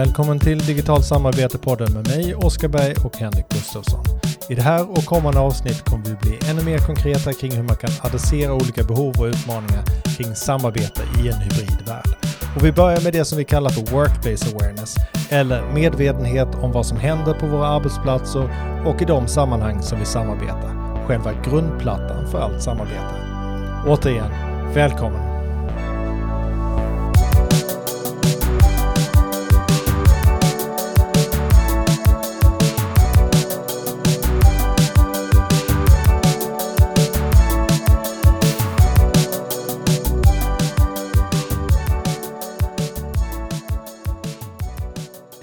Välkommen till Digitalt samarbete-podden med mig, Oskar Berg och Henrik Gustafsson. I det här och kommande avsnitt kommer vi bli ännu mer konkreta kring hur man kan adressera olika behov och utmaningar kring samarbete i en hybridvärld. Och vi börjar med det som vi kallar för Workplace Awareness, eller medvetenhet om vad som händer på våra arbetsplatser och i de sammanhang som vi samarbetar. Själva grundplattan för allt samarbete. Återigen, välkommen!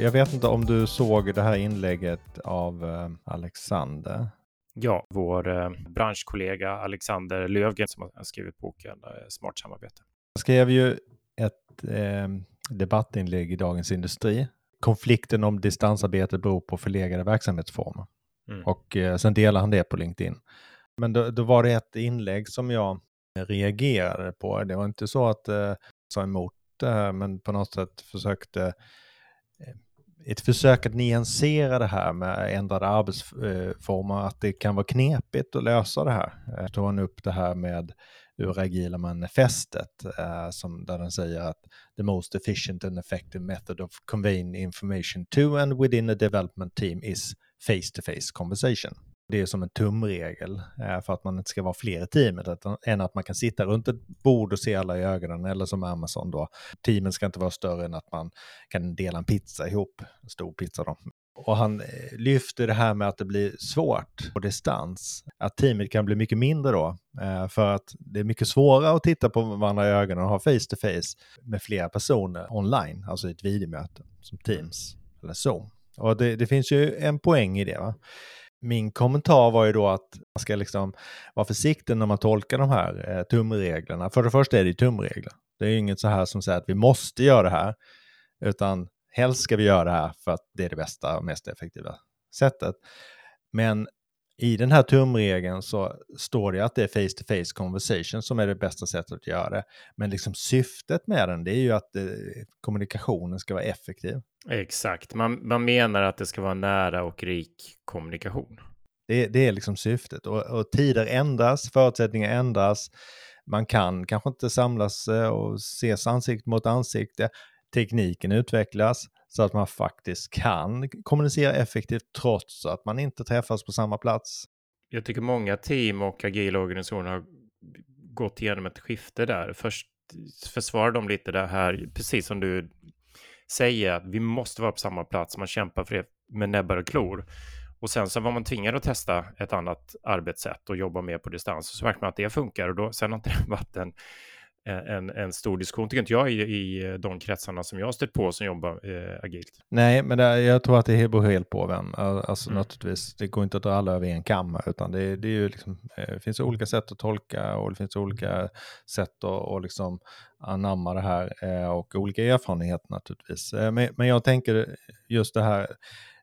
Jag vet inte om du såg det här inlägget av eh, Alexander? Ja, vår eh, branschkollega Alexander Lövgren som har skrivit boken eh, Smart samarbete. Jag skrev ju ett eh, debattinlägg i Dagens Industri. Konflikten om distansarbete beror på förlegade verksamhetsformer. Mm. Och eh, sen delar han det på LinkedIn. Men då, då, var det ett inlägg som jag reagerade på. Det var inte så att jag eh, sa emot det här, men på något sätt försökte ett försök att nyansera det här med ändrade arbetsformer, att det kan vara knepigt att lösa det här. Jag tog han upp det här med ur agila manifestet, eh, som, där den säger att the most efficient and effective method of conveying information to and within a development team is face-to-face -face conversation det är som en tumregel eh, för att man inte ska vara fler i teamet än att man kan sitta runt ett bord och se alla i ögonen eller som Amazon då. Teamen ska inte vara större än att man kan dela en pizza ihop, en stor pizza då. Och han eh, lyfter det här med att det blir svårt på distans, att teamet kan bli mycket mindre då, eh, för att det är mycket svårare att titta på varandra i ögonen och ha face to face med flera personer online, alltså i ett videomöte som Teams eller Zoom. Och det, det finns ju en poäng i det. Va? Min kommentar var ju då att man ska liksom vara försiktig när man tolkar de här eh, tumreglerna. För det första är det ju tumregler. Det är ju inget så här som säger att vi måste göra det här, utan helst ska vi göra det här för att det är det bästa och mest effektiva sättet. Men i den här tumregeln så står det att det är face-to-face conversation som är det bästa sättet att göra det. Men liksom syftet med den det är ju att eh, kommunikationen ska vara effektiv. Exakt, man, man menar att det ska vara nära och rik kommunikation. Det, det är liksom syftet och, och tider ändras, förutsättningar ändras. Man kan kanske inte samlas eh, och ses ansikte mot ansikte. Tekniken utvecklas så att man faktiskt kan kommunicera effektivt trots att man inte träffas på samma plats. Jag tycker många team och agila organisationer har gått igenom ett skifte där. Först försvarar de lite det här, precis som du säger, att vi måste vara på samma plats, man kämpar för det med näbbar och klor. Och sen så var man tvingad att testa ett annat arbetssätt och jobba mer på distans. Och så märkte man att det funkar och då, sen har inte det varit en en, en stor diskussion, tycker inte jag, i, i de kretsarna som jag har stött på som jobbar eh, agilt. Nej, men det, jag tror att det beror helt på vem. Alltså mm. naturligtvis, det går inte att dra alla över en kam, utan det, det, är ju liksom, eh, det finns olika sätt att tolka och det finns olika sätt att och liksom anamma det här eh, och olika erfarenheter naturligtvis. Eh, men, men jag tänker just det här,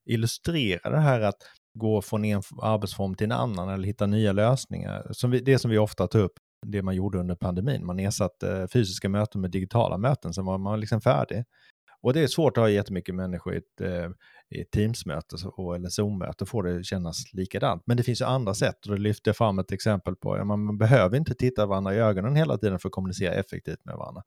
illustrera det här att gå från en arbetsform till en annan eller hitta nya lösningar. Som vi, det som vi ofta tar upp det man gjorde under pandemin. Man ersatte eh, fysiska möten med digitala möten, sen var man liksom färdig. Och det är svårt att ha jättemycket människor i ett, eh, i ett Teams-möte eller Zoom-möte får det kännas likadant. Men det finns ju andra sätt och det lyfter jag fram ett exempel på. Ja, man behöver inte titta varandra i ögonen hela tiden för att kommunicera effektivt med varandra.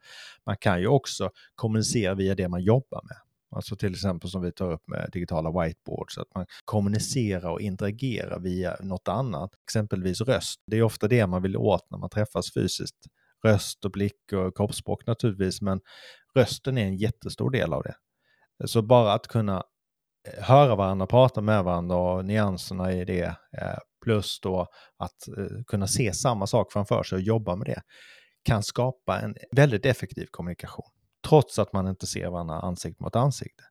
Man kan ju också kommunicera via det man jobbar med. Alltså till exempel som vi tar upp med digitala whiteboards, att man kommunicerar och interagerar via något annat, exempelvis röst. Det är ofta det man vill åt när man träffas fysiskt. Röst och blick och kroppsspråk naturligtvis, men rösten är en jättestor del av det. Så bara att kunna eh, höra varandra, prata med varandra och nyanserna i det, eh, plus då att eh, kunna se samma sak framför sig och jobba med det, kan skapa en väldigt effektiv kommunikation trots att man inte ser varandra ansikte mot ansikte.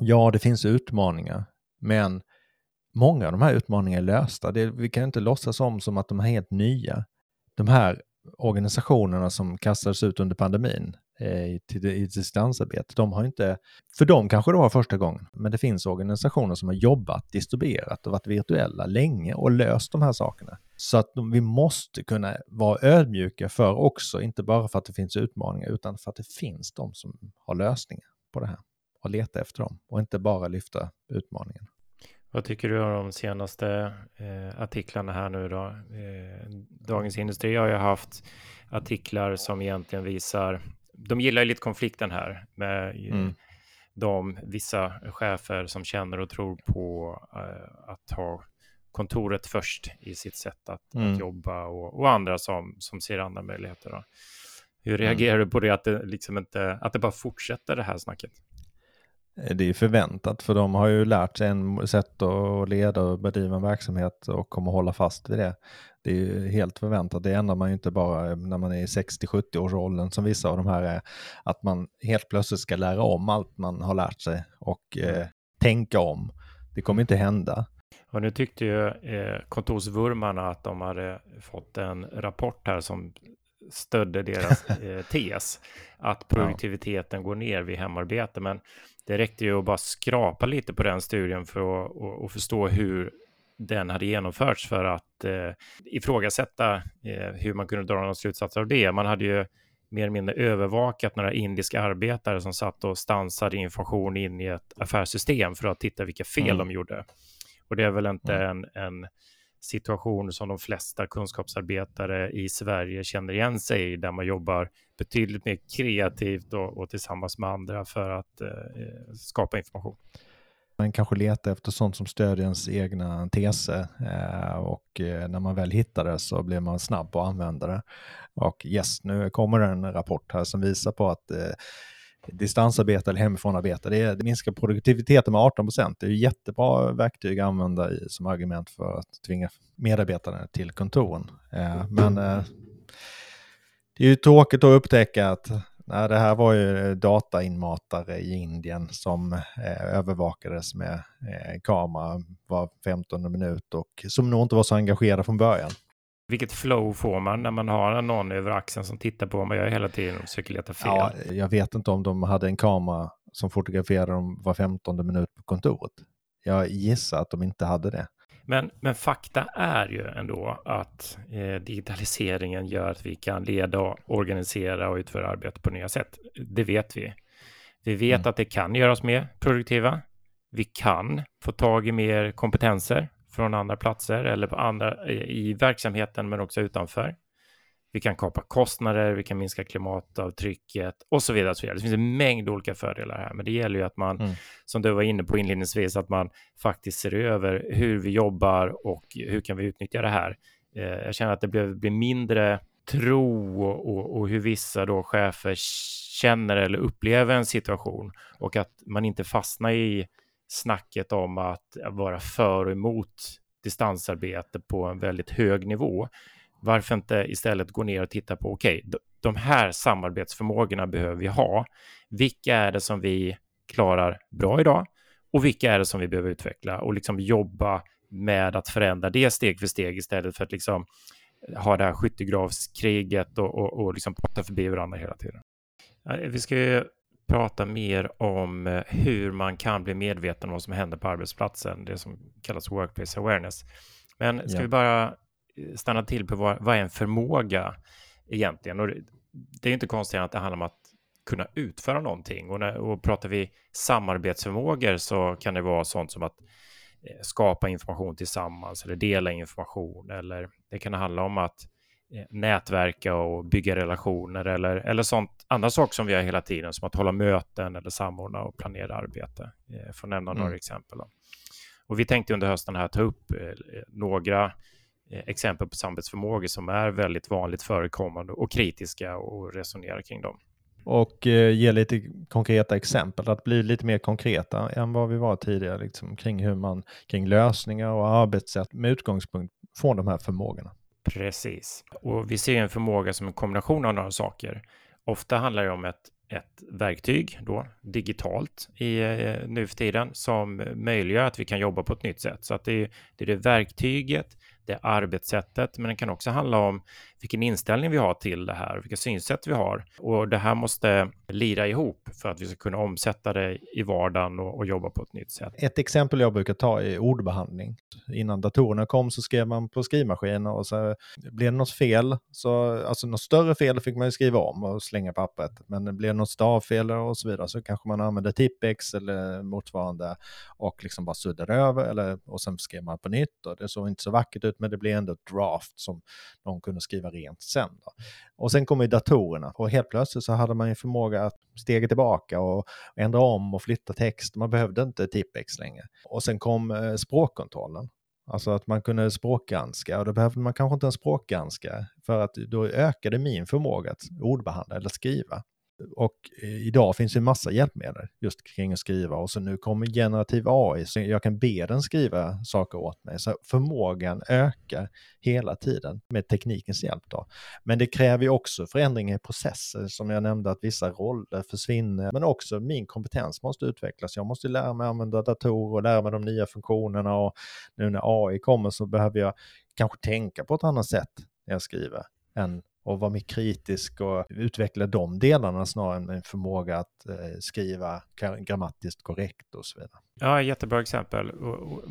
Ja, det finns utmaningar, men många av de här utmaningarna är lösta. Det, vi kan inte låtsas om som att de är helt nya. De här organisationerna som kastades ut under pandemin eh, i, i distansarbete, de har inte, för dem kanske det var första gången, men det finns organisationer som har jobbat, distribuerat och varit virtuella länge och löst de här sakerna. Så att vi måste kunna vara ödmjuka för också, inte bara för att det finns utmaningar, utan för att det finns de som har lösningar på det här. och leta efter dem och inte bara lyfta utmaningen. Vad tycker du om de senaste eh, artiklarna här nu då? Eh, Dagens Industri har ju haft artiklar som egentligen visar, de gillar ju lite konflikten här med mm. de vissa chefer som känner och tror på eh, att ha kontoret först i sitt sätt att, mm. att jobba och, och, andra som, som ser andra möjligheter. Då. Hur mm. reagerar mm. du på det att det, liksom inte, att det bara fortsätter det här snacket? Eh, det är förväntat för de har ju lärt sig en sätt att leda och bedriva en verksamhet och kommer hålla fast vid det. Det är ju helt förväntat. Det ändrar man ju inte bara när man är i 60-70 års åldern som vissa av de här är. Att man helt plötsligt ska lära om allt man har lärt sig och eh, tänka om. Det kommer inte hända. Och nu tyckte ju eh, kontorsvurmarna att de hade fått en rapport här som stödde deras eh, tes att produktiviteten går ner vid hemarbete. Men det räckte ju att bara skrapa lite på den studien för att och, och förstå hur den hade genomförts för att eh, ifrågasätta eh, hur man kunde dra några slutsatser av det. Man hade ju mer eller mindre övervakat några indiska arbetare som satt och stansade information in i ett affärssystem för att titta vilka fel mm. de gjorde. Och det är väl inte mm. en, en situation som de flesta kunskapsarbetare i Sverige känner igen sig i, där man jobbar betydligt mer kreativt och, och tillsammans med andra för att eh, skapa information. Man kanske letar efter sånt som stödjer ens egna teser eh, och eh, när man väl hittar det så blir man snabb på att använda det. Och yes, nu kommer en rapport här som visar på att eh, distansarbete eller hemifrånarbete. Det, det minskar produktiviteten med 18 procent. Det är ju jättebra verktyg att använda i, som argument för att tvinga medarbetarna till kontoren. Eh, men eh, det är ju tråkigt att upptäcka att nej, det här var ju datainmatare i Indien som eh, övervakades med eh, kamera var 15 minut och som nog inte var så engagerade från början. Vilket flow får man när man har någon över axeln som tittar på vad man gör hela tiden och försöker leta fel? Ja, jag vet inte om de hade en kamera som fotograferade dem var 15 minut på kontoret. Jag gissar att de inte hade det. Men, men fakta är ju ändå att eh, digitaliseringen gör att vi kan leda, organisera och utföra arbete på nya sätt. Det vet vi. Vi vet mm. att det kan göra oss mer produktiva. Vi kan få tag i mer kompetenser från andra platser eller på andra i verksamheten men också utanför. Vi kan kapa kostnader, vi kan minska klimatavtrycket och så vidare. Och så vidare. Det finns en mängd olika fördelar här, men det gäller ju att man, mm. som du var inne på inledningsvis, att man faktiskt ser över hur vi jobbar och hur kan vi utnyttja det här. Eh, jag känner att det blir, blir mindre tro och, och, och, hur vissa då chefer känner eller upplever en situation och att man inte fastnar i snacket om att vara för och emot distansarbete på en väldigt hög nivå. Varför inte istället gå ner och titta på, okej, okay, de här samarbetsförmågorna behöver vi ha. Vilka är det som vi klarar bra idag och vilka är det som vi behöver utveckla och liksom jobba med att förändra det steg för steg istället för att liksom ha det här skyttegravskriget och, och, och liksom prata förbi varandra hela tiden. Vi ska ju prata mer om eh, hur man kan bli medveten om vad som händer på arbetsplatsen, det som kallas workplace awareness. Men ska ja. vi bara eh, stanna till på vad, vad är en förmåga egentligen? Och det är inte konstigt att det handlar om att kunna utföra någonting. Och, när, och pratar vi samarbetsförmågor så kan det vara sånt som att eh, skapa information tillsammans eller dela information eller det kan handla om att nätverka och bygga relationer eller, eller sånt, andra saker som vi gör hela tiden, som att hålla möten eller samordna och planera arbete. Eh, för att nämna mm. några exempel. Och vi tänkte under hösten här ta upp eh, några exempel på samarbetsförmågor som är väldigt vanligt förekommande och kritiska och resonera kring dem. Och eh, ge lite konkreta exempel, att bli lite mer konkreta än vad vi var tidigare, liksom, kring hur man, kring lösningar och arbetssätt med utgångspunkt från de här förmågorna. Precis. Och vi ser en förmåga som en kombination av några saker. Ofta handlar det om ett, ett verktyg då, digitalt i eh, nu för tiden som möjliggör att vi kan jobba på ett nytt sätt. Så att det är det, är det verktyget, det arbetssättet, men det kan också handla om vilken inställning vi har till det här, vilka synsätt vi har. Och det här måste lira ihop för att vi ska kunna omsätta det i vardagen och, och jobba på ett nytt sätt. Ett exempel jag brukar ta är ordbehandling. Innan datorerna kom så skrev man på skrivmaskiner och så blev det något fel, så, alltså något större fel fick man ju skriva om och slänga pappret. Men det blev något stavfel och så vidare så kanske man använde Tippex eller motsvarande och liksom bara suddade över eller, och sen skrev man på nytt och det såg inte så vackert ut men det blev ändå ett draft som någon kunde skriva rent sen. Då. Och sen kom ju datorerna och helt plötsligt så hade man ju förmåga att stega tillbaka och ändra om och flytta text. Man behövde inte Tippex längre. Och sen kom eh, språkkontrollen. Alltså att man kunde språkgranska och då behövde man kanske inte en språkgranska för att då ökade min förmåga att ordbehandla eller skriva. Och eh, idag finns det en massa hjälpmedel just kring att skriva och så nu kommer generativ AI så jag kan be den skriva saker åt mig. Så förmågan ökar hela tiden med teknikens hjälp. Då. Men det kräver ju också förändringar i processer som jag nämnde att vissa roller försvinner men också min kompetens måste utvecklas. Jag måste lära mig använda datorer och lära mig de nya funktionerna och nu när AI kommer så behöver jag kanske tänka på ett annat sätt när jag skriver än och vara mer kritisk och utveckla de delarna snarare än en förmåga att eh, skriva grammatiskt korrekt och så vidare. Ja, jättebra exempel.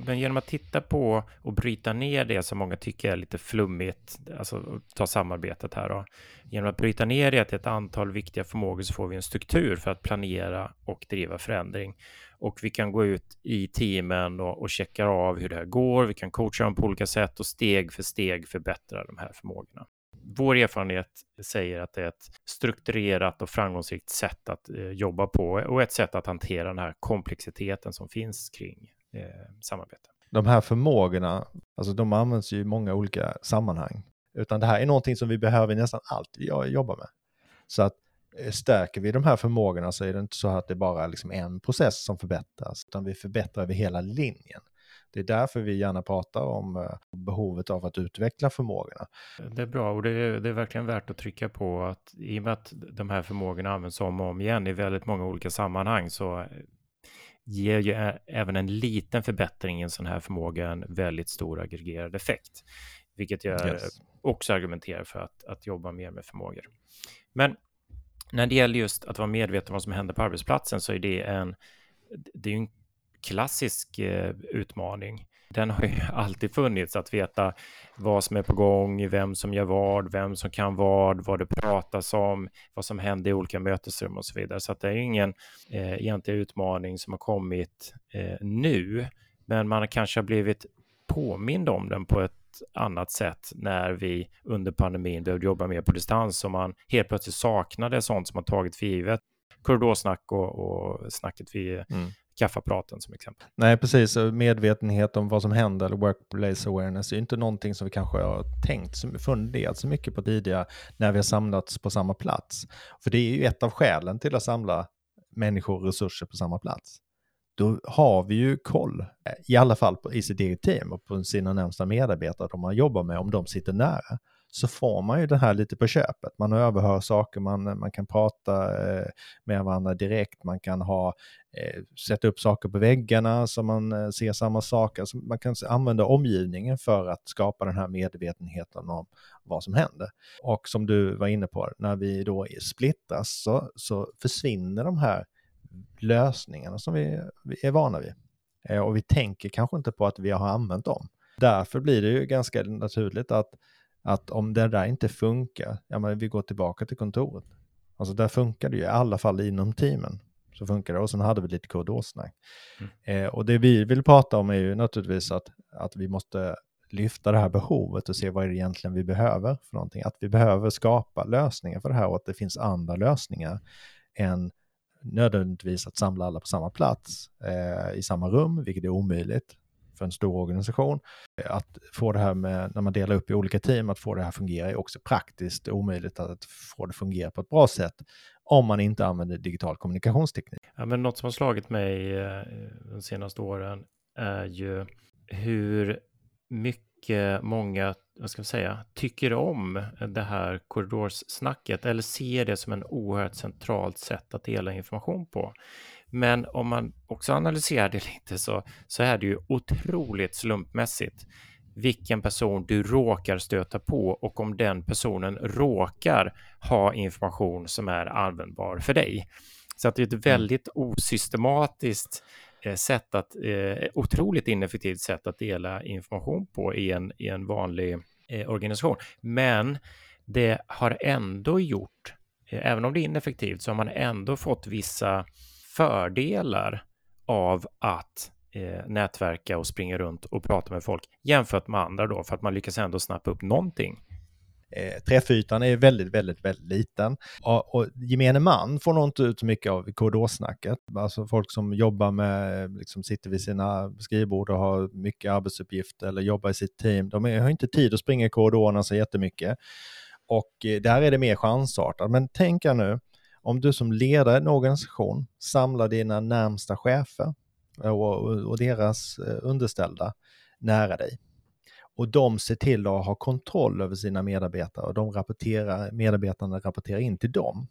Men genom att titta på och bryta ner det som många tycker är lite flummigt, alltså ta samarbetet här då. Genom att bryta ner det till ett antal viktiga förmågor så får vi en struktur för att planera och driva förändring. Och vi kan gå ut i teamen och, och checka av hur det här går. Vi kan coacha dem på olika sätt och steg för steg förbättra de här förmågorna vår erfarenhet säger att det är ett strukturerat och framgångsrikt sätt att eh, jobba på och ett sätt att hantera den här komplexiteten som finns kring eh, samarbete. De här förmågorna, alltså de används ju i många olika sammanhang. Utan det här är någonting som vi behöver nästan allt vi jobbar med. Så att eh, stärker vi de här förmågorna så är det inte så att det bara är liksom en process som förbättras, utan vi förbättrar över hela linjen. Det är därför vi gärna pratar om eh, behovet av att utveckla förmågorna. Det är bra och det är, det är verkligen värt att trycka på att i och med att de här förmågorna används om och om igen i väldigt många olika sammanhang så ger ju även en liten förbättring i en sån här förmåga en väldigt stor aggregerad effekt. Vilket jag yes. också argumenterar för att, att jobba mer med förmågor. Men när det gäller just att vara medveten om vad som händer på arbetsplatsen så är det en, det är en klassisk eh, utmaning. Den har ju alltid funnits, att veta vad som är på gång, vem som gör vad, vem som kan vad, vad det pratas om, vad som händer i olika mötesrum och så vidare. Så att det är ingen eh, egentlig utmaning som har kommit eh, nu, men man kanske har blivit påmind om den på ett annat sätt när vi under pandemin behövde jobba mer på distans och man helt plötsligt saknade sånt som man tagit för givet. Korridorsnack och, och snacket vid eh, mm kaffeapparaten som exempel. Nej, precis. Medvetenhet om vad som händer, eller workplace awareness, är inte någonting som vi kanske har tänkt, funderat så mycket på tidigare när vi har samlats på samma plats. För det är ju ett av skälen till att samla människor och resurser på samma plats. Då har vi ju koll, eh, i alla fall på, i sitt eget team och på sina närmsta medarbetare, de man jobbar med, om de sitter nära så får man ju det här lite på köpet. Man överhör saker, man, man kan prata eh, med varandra direkt, man kan ha, eh, sätta upp saker på väggarna så man eh, ser samma saker. Alltså man kan använda omgivningen för att skapa den här medvetenheten om vad som händer. Och som du var inne på, när vi då splittras så, så försvinner de här lösningarna som vi, vi är vana vid. Eh, och vi tänker kanske inte på att vi har använt dem. Därför blir det ju ganska naturligt att att om det där inte funkar, ja men vi går tillbaka till kontoret. Alltså där funkar det ju, i alla fall inom teamen. Så funkar det och sen hade vi lite korridorsnack. Mm. Eh, och det vi vill prata om är ju naturligtvis att, att vi måste lyfta det här behovet och se vad är det egentligen vi behöver för någonting. Att vi behöver skapa lösningar för det här och att det finns andra lösningar än nödvändigtvis att samla alla på samma plats eh, i samma rum, vilket är omöjligt för en stor organisation. Att få det här med, när man delar upp i olika team, att få det här fungera är också praktiskt omöjligt att få det fungera på ett bra sätt om man inte använder digital kommunikationsteknik. Ja, men något som har slagit mig eh, de senaste åren är ju hur mycket många, vad ska man säga, tycker om det här korridorssnacket eller ser det som en oerhört centralt sätt att dela information på. Men om man också analyserar det lite så, så är det ju otroligt slumpmässigt vilken person du råkar stöta på och om den personen råkar ha information som är användbar för dig. Så att det är ett mm. väldigt osystematiskt eh, sätt att, eh, otroligt ineffektivt sätt att dela information på i en, i en vanlig eh, organisation. Men det har ändå gjort, eh, även om det är ineffektivt, så har man ändå fått vissa fördelar av att eh, nätverka och springa runt och prata med folk jämfört med andra då, för att man lyckas ändå snappa upp någonting. Eh, träffytan är väldigt, väldigt, väldigt liten. Och, och gemene man får nog inte ut så mycket av korridorsnacket. Alltså folk som jobbar med, liksom sitter vid sina skrivbord och har mycket arbetsuppgifter eller jobbar i sitt team. De har inte tid att springa i korridorerna så jättemycket. Och eh, där är det mer chansartat. Men tänk nu, om du som ledare i en organisation samlar dina närmsta chefer och, och deras eh, underställda nära dig. Och de ser till att ha kontroll över sina medarbetare och de rapporterar, medarbetarna rapporterar in till dem.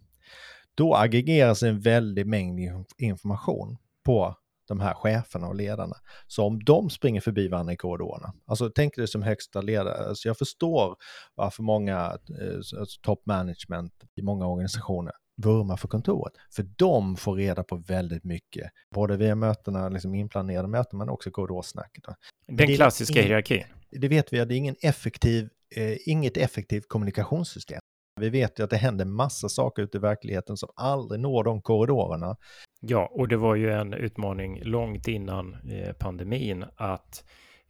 Då aggregeras en väldig mängd information på de här cheferna och ledarna. Så om de springer förbi varandra i korridorerna, alltså tänk dig som högsta ledare, alltså jag förstår varför många eh, alltså top management i många organisationer vurmar för kontoret. För de får reda på väldigt mycket, både via mötena, liksom inplanerade möten, men också korridorsnacket. Den klassiska hierarkin. Det vet vi att det är ingen effektiv, eh, inget effektivt kommunikationssystem. Vi vet ju att det händer massa saker ute i verkligheten som aldrig når de korridorerna. Ja, och det var ju en utmaning långt innan eh, pandemin att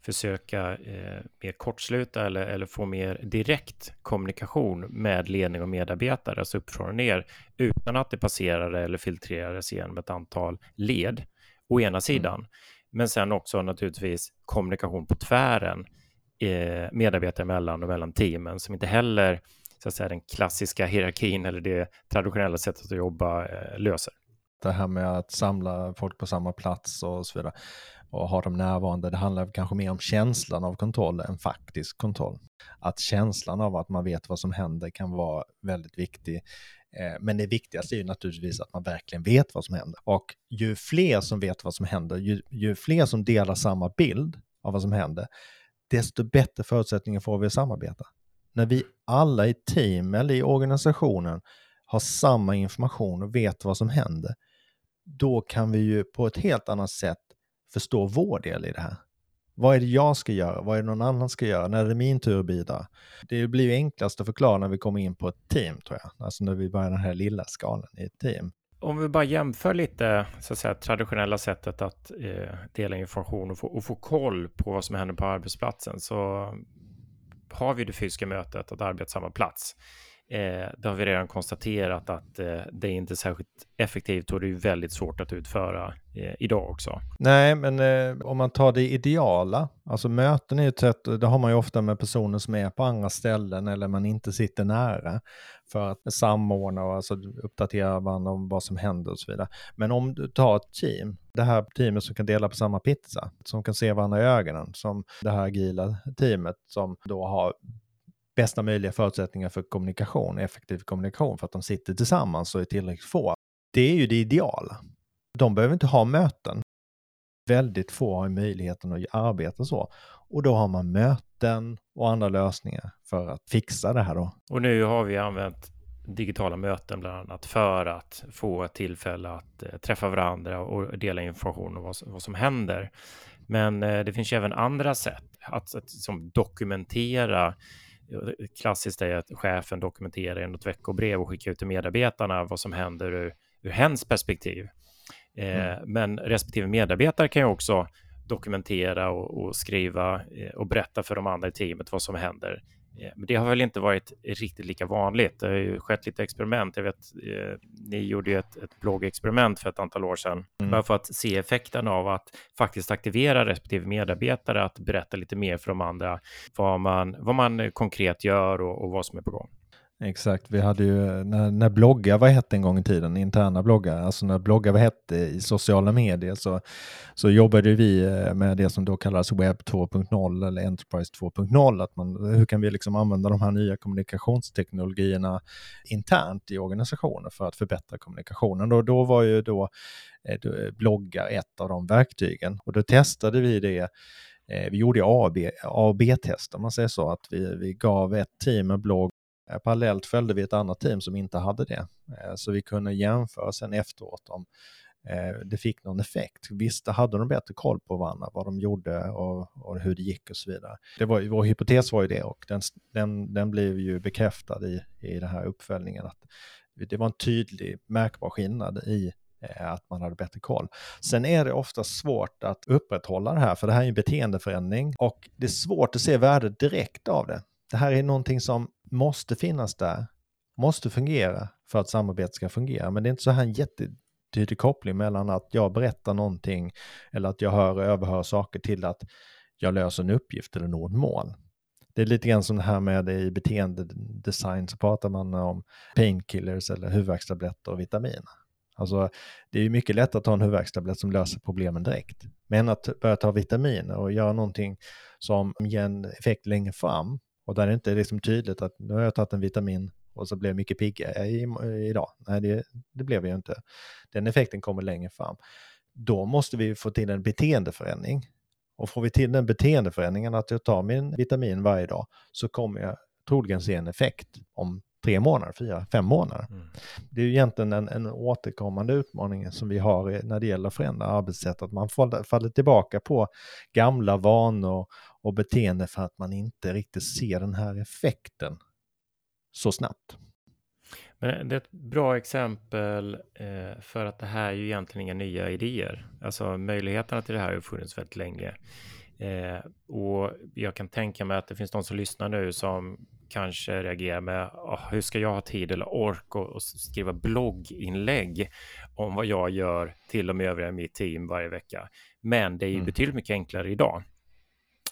försöka eh, mer kortsluta eller, eller få mer direkt kommunikation med ledning och medarbetare, alltså uppifrån och ner, utan att det passerade eller filtrerades genom ett antal led, å ena mm. sidan. Mm. Men sen också naturligtvis kommunikation på tvären, eh, medarbetare emellan och mellan teamen, som inte heller så att säga, den klassiska hierarkin eller det traditionella sättet att jobba eh, löser. Det här med att samla folk på samma plats och så vidare och ha dem närvarande. Det handlar kanske mer om känslan av kontroll än faktisk kontroll. Att känslan av att man vet vad som händer kan vara väldigt viktig. Eh, men det viktigaste är ju naturligtvis att man verkligen vet vad som händer. Och ju fler som vet vad som händer, ju, ju fler som delar samma bild av vad som händer, desto bättre förutsättningar får vi att samarbeta. När vi alla i team eller i organisationen har samma information och vet vad som händer, då kan vi ju på ett helt annat sätt förstå vår del i det här. Vad är det jag ska göra? Vad är det någon annan ska göra? När är det min tur att bidra? Det blir ju enklast att förklara när vi kommer in på ett team, tror jag. Alltså när vi börjar den här lilla skalan i ett team. Om vi bara jämför lite, så att säga, traditionella sättet att eh, dela information och få, och få koll på vad som händer på arbetsplatsen, så har vi det fysiska mötet, att arbeta samma plats. Eh, det har vi redan konstaterat att eh, det är inte särskilt effektivt och det är väldigt svårt att utföra eh, idag också. Nej, men eh, om man tar det ideala, alltså möten är ett sätt, det har man ju ofta med personer som är på andra ställen eller man inte sitter nära för att samordna och alltså uppdatera varandra om vad som händer och så vidare. Men om du tar ett team, det här teamet som kan dela på samma pizza, som kan se varandra i ögonen, som det här agila teamet som då har bästa möjliga förutsättningar för kommunikation, effektiv kommunikation, för att de sitter tillsammans och är tillräckligt få. Det är ju det ideala. De behöver inte ha möten. Väldigt få har möjligheten att arbeta så. Och då har man möten och andra lösningar för att fixa det här då. Och nu har vi använt digitala möten bland annat för att få ett tillfälle att eh, träffa varandra och dela information om vad, vad som händer. Men eh, det finns ju även andra sätt att, att som dokumentera klassiskt är att chefen dokumenterar i något veckobrev och skickar ut till medarbetarna vad som händer ur, ur hens perspektiv. Eh, mm. Men respektive medarbetare kan ju också dokumentera och, och skriva eh, och berätta för de andra i teamet vad som händer men det har väl inte varit riktigt lika vanligt. Det har ju skett lite experiment. Jag vet, eh, ni gjorde ju ett, ett bloggexperiment för ett antal år sedan, mm. bara för att se effekten av att faktiskt aktivera respektive medarbetare att berätta lite mer för de andra vad man, vad man konkret gör och, och vad som är på gång. Exakt, vi hade ju när, när bloggar var hett en gång i tiden, interna bloggar, alltså när bloggar var hett i sociala medier så, så jobbade vi eh, med det som då kallas webb 2.0 eller Enterprise 2.0, att man, hur kan vi liksom använda de här nya kommunikationsteknologierna internt i organisationen för att förbättra kommunikationen. Och då var ju eh, då eh, bloggar ett av de verktygen och då testade vi det eh, vi gjorde A och B-test om man säger så, att vi, vi gav ett team en blogg Eh, parallellt följde vi ett annat team som inte hade det. Eh, så vi kunde jämföra sen efteråt om eh, det fick någon effekt. Visst hade de bättre koll på varandra, vad de gjorde och, och hur det gick och så vidare. Det var, vår hypotes var ju det och den, den, den blev ju bekräftad i, i den här uppföljningen. att Det var en tydlig märkbar skillnad i att man hade bättre koll. Sen är det ofta svårt att upprätthålla det här, för det här är en beteendeförändring och det är svårt att se värdet direkt av det. Det här är någonting som måste finnas där, måste fungera för att samarbetet ska fungera, men det är inte så här en jättetydlig koppling mellan att jag berättar någonting eller att jag hör och överhör saker till att jag löser en uppgift eller når ett mål. Det är lite grann som det här med i beteendedesign så pratar man om painkillers eller huvudvärkstabletter och vitamin. Alltså det är ju mycket lättare att ta en huvudvärkstablett som löser problemen direkt. Men att börja ta vitaminer och göra någonting som ger en effekt längre fram och där det inte är liksom tydligt att nu har jag tagit en vitamin och så blev jag mycket piggare idag. Nej, det, det blev jag inte. Den effekten kommer längre fram. Då måste vi få till en beteendeförändring. Och får vi till den beteendeförändringen att jag tar min vitamin varje dag så kommer jag troligen se en effekt om tre månader, fyra, fem månader. Mm. Det är ju egentligen en, en återkommande utmaning som vi har när det gäller att förändra arbetssätt, att man faller tillbaka på gamla vanor och beteende för att man inte riktigt ser den här effekten så snabbt. Men det är ett bra exempel eh, för att det här är ju egentligen inga nya idéer. Alltså möjligheterna till det här har funnits väldigt länge. Eh, och jag kan tänka mig att det finns de som lyssnar nu som kanske reagerar med oh, hur ska jag ha tid eller ork och, och skriva blogginlägg om vad jag gör till och med övriga i mitt team varje vecka. Men det är ju mm. betydligt mycket enklare idag.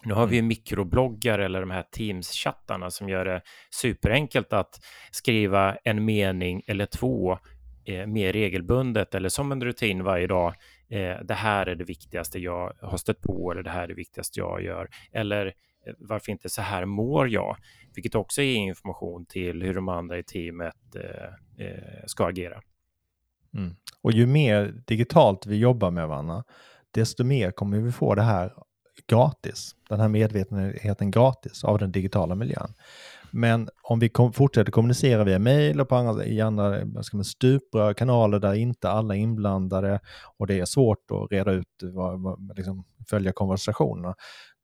Nu har vi ju mm. mikrobloggar eller de här Teams-chattarna som gör det superenkelt att skriva en mening eller två eh, mer regelbundet eller som en rutin varje dag. Eh, det här är det viktigaste jag har stött på eller det här är det viktigaste jag gör. Eller eh, varför inte så här mår jag? Vilket också ger information till hur de andra i teamet eh, eh, ska agera. Mm. Och ju mer digitalt vi jobbar med varandra, desto mer kommer vi få det här gratis. Den här medvetenheten gratis av den digitala miljön. Men om vi kom, fortsätter kommunicera via mejl och på andra, i andra ska man, stuprör, kanaler där inte alla är inblandade och det är svårt att reda ut, vad, vad, liksom, följa konversationerna,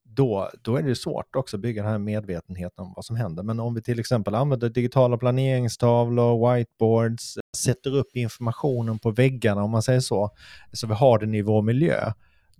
då, då är det svårt också att bygga den här medvetenheten om vad som händer. Men om vi till exempel använder digitala planeringstavlor, whiteboards, sätter upp informationen på väggarna om man säger så, så vi har den i vår miljö,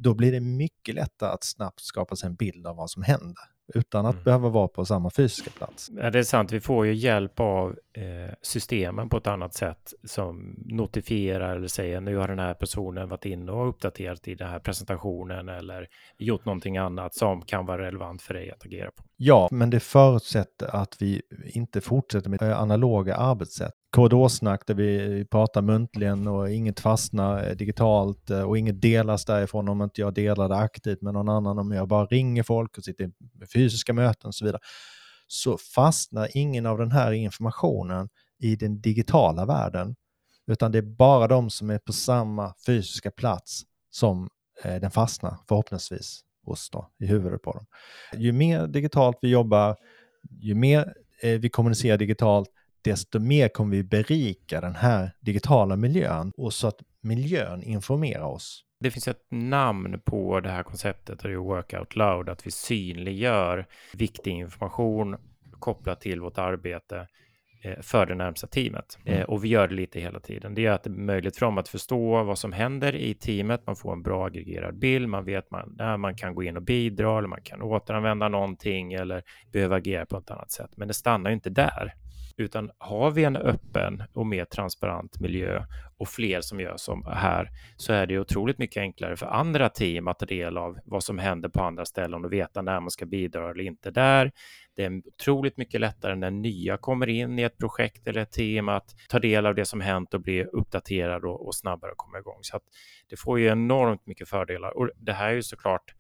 då blir det mycket lättare att snabbt skapa sig en bild av vad som händer utan att mm. behöva vara på samma fysiska plats. Ja, det är sant, vi får ju hjälp av eh, systemen på ett annat sätt som notifierar eller säger nu har den här personen varit inne och uppdaterat i den här presentationen eller gjort någonting annat som kan vara relevant för dig att agera på. Ja, men det förutsätter att vi inte fortsätter med analoga arbetssätt. Korridorsnack där vi pratar muntligen och inget fastnar eh, digitalt eh, och inget delas därifrån om inte jag delar det aktivt med någon annan, om jag bara ringer folk och sitter i fysiska möten och så vidare, så fastnar ingen av den här informationen i den digitala världen, utan det är bara de som är på samma fysiska plats som eh, den fastnar, förhoppningsvis, hos då, i huvudet på dem. Ju mer digitalt vi jobbar, ju mer vi kommunicerar digitalt, desto mer kommer vi berika den här digitala miljön och så att miljön informerar oss. Det finns ett namn på det här konceptet, och det är Workout Loud, att vi synliggör viktig information kopplat till vårt arbete eh, för det närmsta teamet. Mm. Eh, och vi gör det lite hela tiden. Det är att det är möjligt för dem att förstå vad som händer i teamet. Man får en bra aggregerad bild. Man vet man, där man kan gå in och bidra eller man kan återanvända någonting eller behöva agera på ett annat sätt. Men det stannar inte där. Utan har vi en öppen och mer transparent miljö och fler som gör som här så är det otroligt mycket enklare för andra team att ta del av vad som händer på andra ställen och veta när man ska bidra eller inte där. Det är otroligt mycket lättare när nya kommer in i ett projekt eller ett team att ta del av det som hänt och bli uppdaterad och, och snabbare komma igång. Så att det får ju enormt mycket fördelar och det här är ju såklart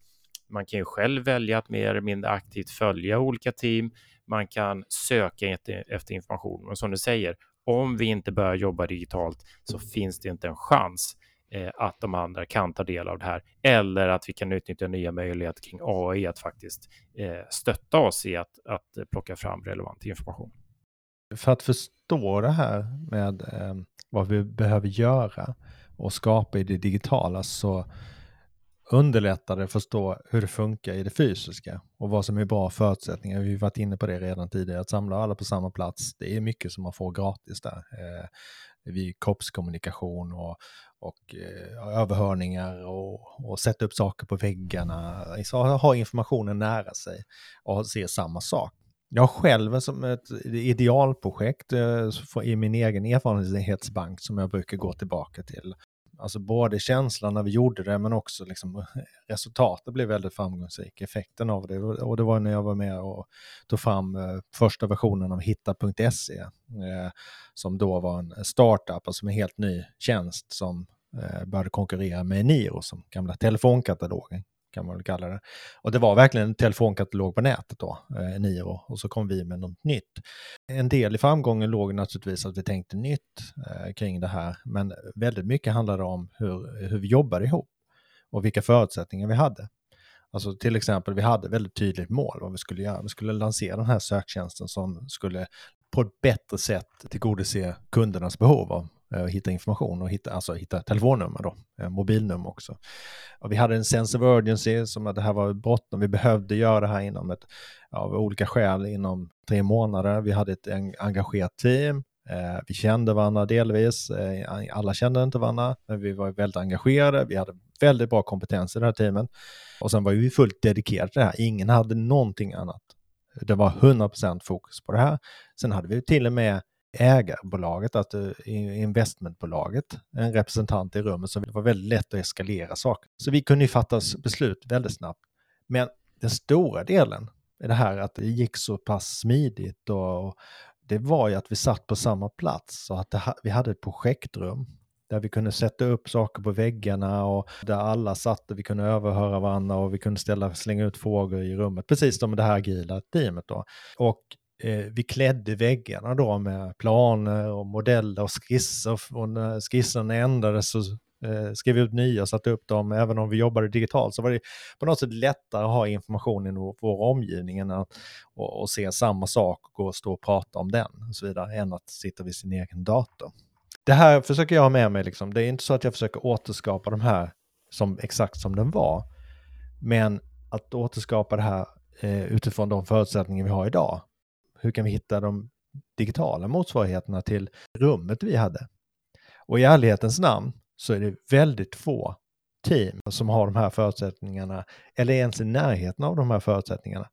man kan ju själv välja att mer eller mindre aktivt följa olika team man kan söka efter information. Och som du säger, om vi inte börjar jobba digitalt så finns det inte en chans eh, att de andra kan ta del av det här. Eller att vi kan utnyttja nya möjligheter kring AI att faktiskt eh, stötta oss i att, att plocka fram relevant information. För att förstå det här med eh, vad vi behöver göra och skapa i det digitala så underlättar det att förstå hur det funkar i det fysiska och vad som är bra förutsättningar. Vi har varit inne på det redan tidigare, att samla alla på samma plats. Det är mycket som man får gratis där. Eh, vid kroppskommunikation och, och eh, överhörningar och, och sätta upp saker på väggarna. Så ha informationen nära sig och se samma sak. Jag själv som ett idealprojekt eh, i min egen erfarenhetsbank som jag brukar gå tillbaka till. Alltså både känslan när vi gjorde det men också liksom resultatet blev väldigt framgångsrik, effekten av det. Och det var när jag var med och tog fram eh, första versionen av hitta.se eh, som då var en startup, alltså en helt ny tjänst som eh, började konkurrera med Niro som gamla telefonkatalogen kan man väl kalla det. Och det var verkligen en telefonkatalog på nätet då, eh, Niro, och så kom vi med något nytt. En del i framgången låg naturligtvis att vi tänkte nytt eh, kring det här, men väldigt mycket handlade om hur, hur vi jobbade ihop och vilka förutsättningar vi hade. Alltså till exempel, vi hade väldigt tydligt mål vad vi skulle göra. Vi skulle lansera den här söktjänsten som skulle på ett bättre sätt tillgodose kundernas behov av och hitta information och hitta, alltså hitta telefonnummer då, eh, mobilnummer också. Och vi hade en sense of urgency som att det här var bråttom, vi behövde göra det här inom ett, av olika skäl inom tre månader. Vi hade ett engagerat team, eh, vi kände varandra delvis, alla kände inte varandra, men vi var väldigt engagerade, vi hade väldigt bra kompetens i det här teamet. Och sen var vi fullt dedikerade till det här, ingen hade någonting annat. Det var 100% fokus på det här. Sen hade vi till och med ägarbolaget, alltså att investmentbolaget, en representant i rummet, så det var väldigt lätt att eskalera saker. Så vi kunde ju fatta beslut väldigt snabbt. Men den stora delen i det här att det gick så pass smidigt och det var ju att vi satt på samma plats och att det, vi hade ett projektrum där vi kunde sätta upp saker på väggarna och där alla satt och vi kunde överhöra varandra och vi kunde ställa, slänga ut frågor i rummet, precis som det här agila teamet då. Och Eh, vi klädde väggarna då med planer och modeller och skisser. Och när skisserna ändrades så eh, skrev vi ut nya och satte upp dem. Även om vi jobbade digitalt så var det på något sätt lättare att ha information i vår omgivning än att och, och se samma sak och gå och stå och prata om den och så vidare än att sitta vid sin egen dator. Det här försöker jag ha med mig, liksom. det är inte så att jag försöker återskapa de här som exakt som den var. Men att återskapa det här eh, utifrån de förutsättningar vi har idag hur kan vi hitta de digitala motsvarigheterna till rummet vi hade? Och i ärlighetens namn så är det väldigt få team som har de här förutsättningarna eller ens i närheten av de här förutsättningarna.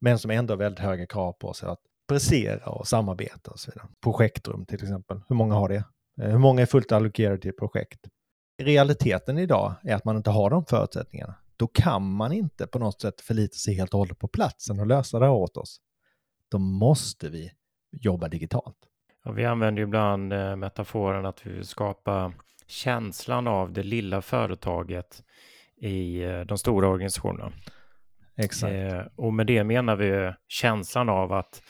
Men som ändå har väldigt höga krav på sig att prestera och samarbeta och så vidare. Projektrum till exempel, hur många har det? Eh, hur många är fullt allokerade till projekt? Realiteten idag är att man inte har de förutsättningarna. Då kan man inte på något sätt förlita sig helt och hållet på platsen och lösa det här åt oss då måste vi jobba digitalt. Ja, vi använder ibland eh, metaforen att vi vill skapa känslan av det lilla företaget i eh, de stora organisationerna. Exakt. Eh, och med det menar vi känslan av att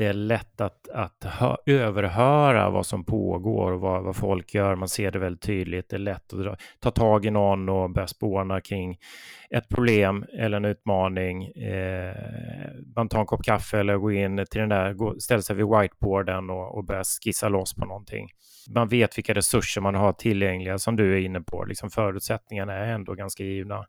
det är lätt att, att hö, överhöra vad som pågår och vad, vad, folk gör. Man ser det väldigt tydligt. Det är lätt att dra, ta tag i någon och börja spåna kring ett problem eller en utmaning. Eh, man tar en kopp kaffe eller går in till den där, går, ställer sig vid whiteboarden och, och börjar skissa loss på någonting. Man vet vilka resurser man har tillgängliga som du är inne på. Liksom förutsättningarna är ändå ganska givna.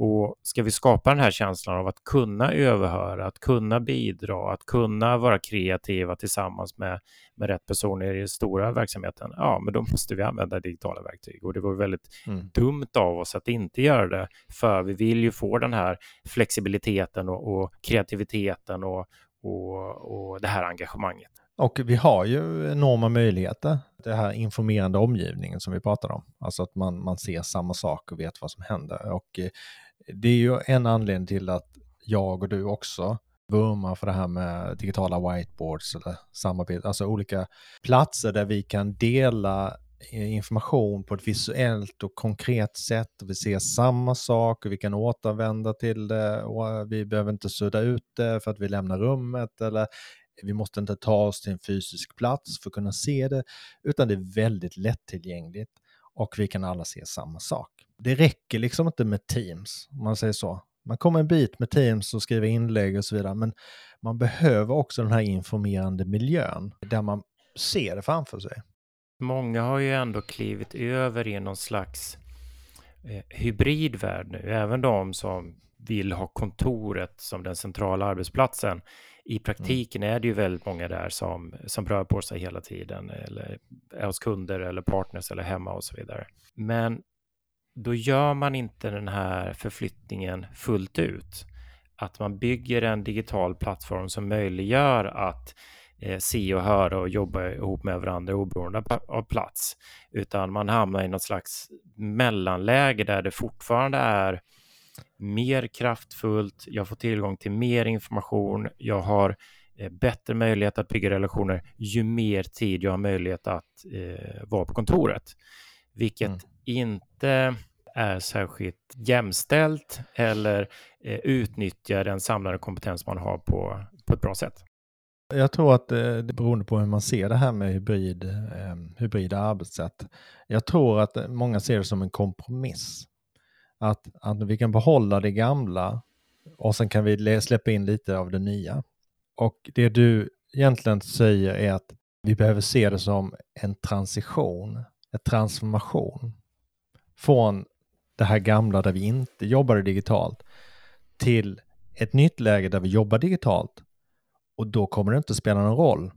Och ska vi skapa den här känslan av att kunna överhöra, att kunna bidra, att kunna vara kreativa tillsammans med, med rätt personer i den stora verksamheten, ja, men då måste vi använda digitala verktyg. Och det var väldigt mm. dumt av oss att inte göra det, för vi vill ju få den här flexibiliteten och, och kreativiteten och, och, och det här engagemanget. Och vi har ju enorma möjligheter. Det här informerande omgivningen som vi pratade om. Alltså att man, man ser samma sak och vet vad som händer. Och eh, det är ju en anledning till att jag och du också vurmar för det här med digitala whiteboards eller samarbete, alltså olika platser där vi kan dela eh, information på ett visuellt och konkret sätt. Vi ser samma sak och vi kan återvända till det och eh, vi behöver inte sudda ut det för att vi lämnar rummet eller vi måste inte ta oss till en fysisk plats för att kunna se det, utan det är väldigt lättillgängligt. och vi kan alla se samma sak. Det räcker liksom inte med Teams, om man säger så. Man kommer en bit med Teams och skriver inlägg och så vidare, men man behöver också den här informerande miljön där man ser det framför sig. Många har ju ändå klivit över i någon slags eh, hybridvärld nu, även de som vill ha kontoret som den centrala arbetsplatsen. I mm. praktiken är det ju väldigt många där som, som rör på sig hela tiden, eller är hos kunder eller partners eller hemma och så vidare. Men då gör man inte den här förflyttningen fullt ut. Att man bygger en digital plattform som möjliggör att eh, se och höra och jobba ihop med varandra oberoende av plats. Utan man hamnar i något slags mellanläge där det fortfarande är mer kraftfullt, jag får tillgång till mer information, jag har eh, bättre möjlighet att bygga relationer ju mer tid jag har möjlighet att eh, vara på kontoret. Vilket mm. inte är särskilt jämställt eller eh, utnyttjar den samlade kompetens man har på, på ett bra sätt. Jag tror att eh, det, beror på hur man ser det här med hybrid, eh, hybrida arbetssätt. Jag tror att eh, många ser det som en kompromiss. Att, att vi kan behålla det gamla och sen kan vi släppa in lite av det nya. Och det du egentligen säger är att vi behöver se det som en transition, en transformation från det här gamla där vi inte jobbade digitalt till ett nytt läge där vi jobbar digitalt. Och då kommer det inte spela någon roll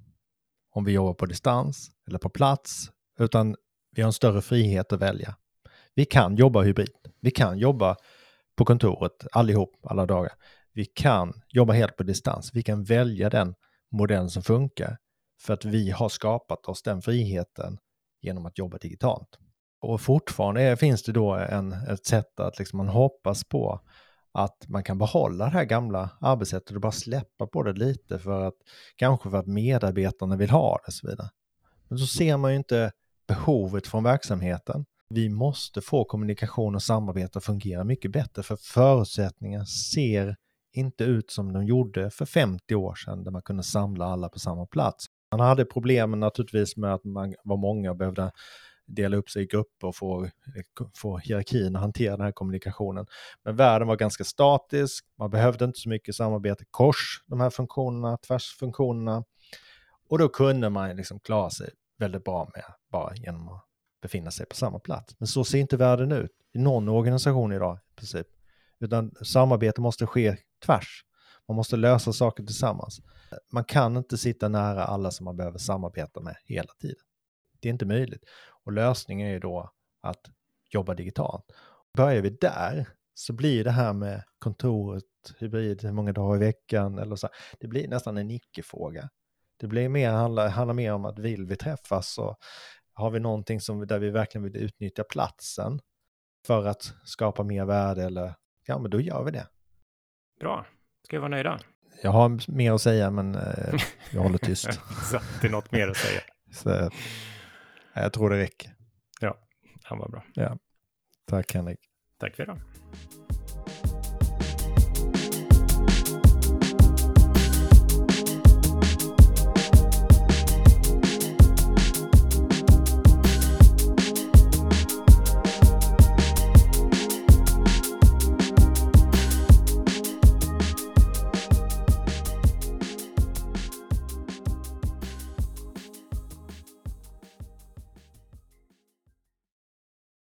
om vi jobbar på distans eller på plats, utan vi har en större frihet att välja. Vi kan jobba hybrid. Vi kan jobba på kontoret allihop alla dagar. Vi kan jobba helt på distans. Vi kan välja den modell som funkar för att vi har skapat oss den friheten genom att jobba digitalt. Och fortfarande är, finns det då en, ett sätt att liksom man hoppas på att man kan behålla det här gamla arbetssättet och bara släppa på det lite för att kanske för att medarbetarna vill ha det och så vidare. Men så ser man ju inte behovet från verksamheten. Vi måste få kommunikation och samarbete att fungera mycket bättre för förutsättningar ser inte ut som de gjorde för 50 år sedan där man kunde samla alla på samma plats. Man hade problemen naturligtvis med att man var många och behövde dela upp sig i grupper och få, få hierarkin att hantera den här kommunikationen. Men världen var ganska statisk, man behövde inte så mycket samarbete kors, de här funktionerna, tvärsfunktionerna. Och då kunde man liksom klara sig väldigt bra med bara genom att befinna sig på samma plats. Men så ser inte världen ut i någon organisation idag i princip. Utan samarbete måste ske tvärs. Man måste lösa saker tillsammans. Man kan inte sitta nära alla som man behöver samarbeta med hela tiden. Det är inte möjligt. Och lösningen är ju då att jobba digitalt. Börjar vi där så blir det här med kontoret, hybrid, hur många dagar i veckan eller så, det blir nästan en icke-fråga. Det blir mer, handlar, handlar mer om att vill vi träffas och har vi någonting som, där vi verkligen vill utnyttja platsen för att skapa mer värde eller ja, men då gör vi det. Bra. Ska vi vara nöjda? Jag har mer att säga, men eh, jag håller tyst. så det är något mer att säga. så, jag tror det räcker. Ja, han var bra. Ja. Tack Henrik. Tack för idag.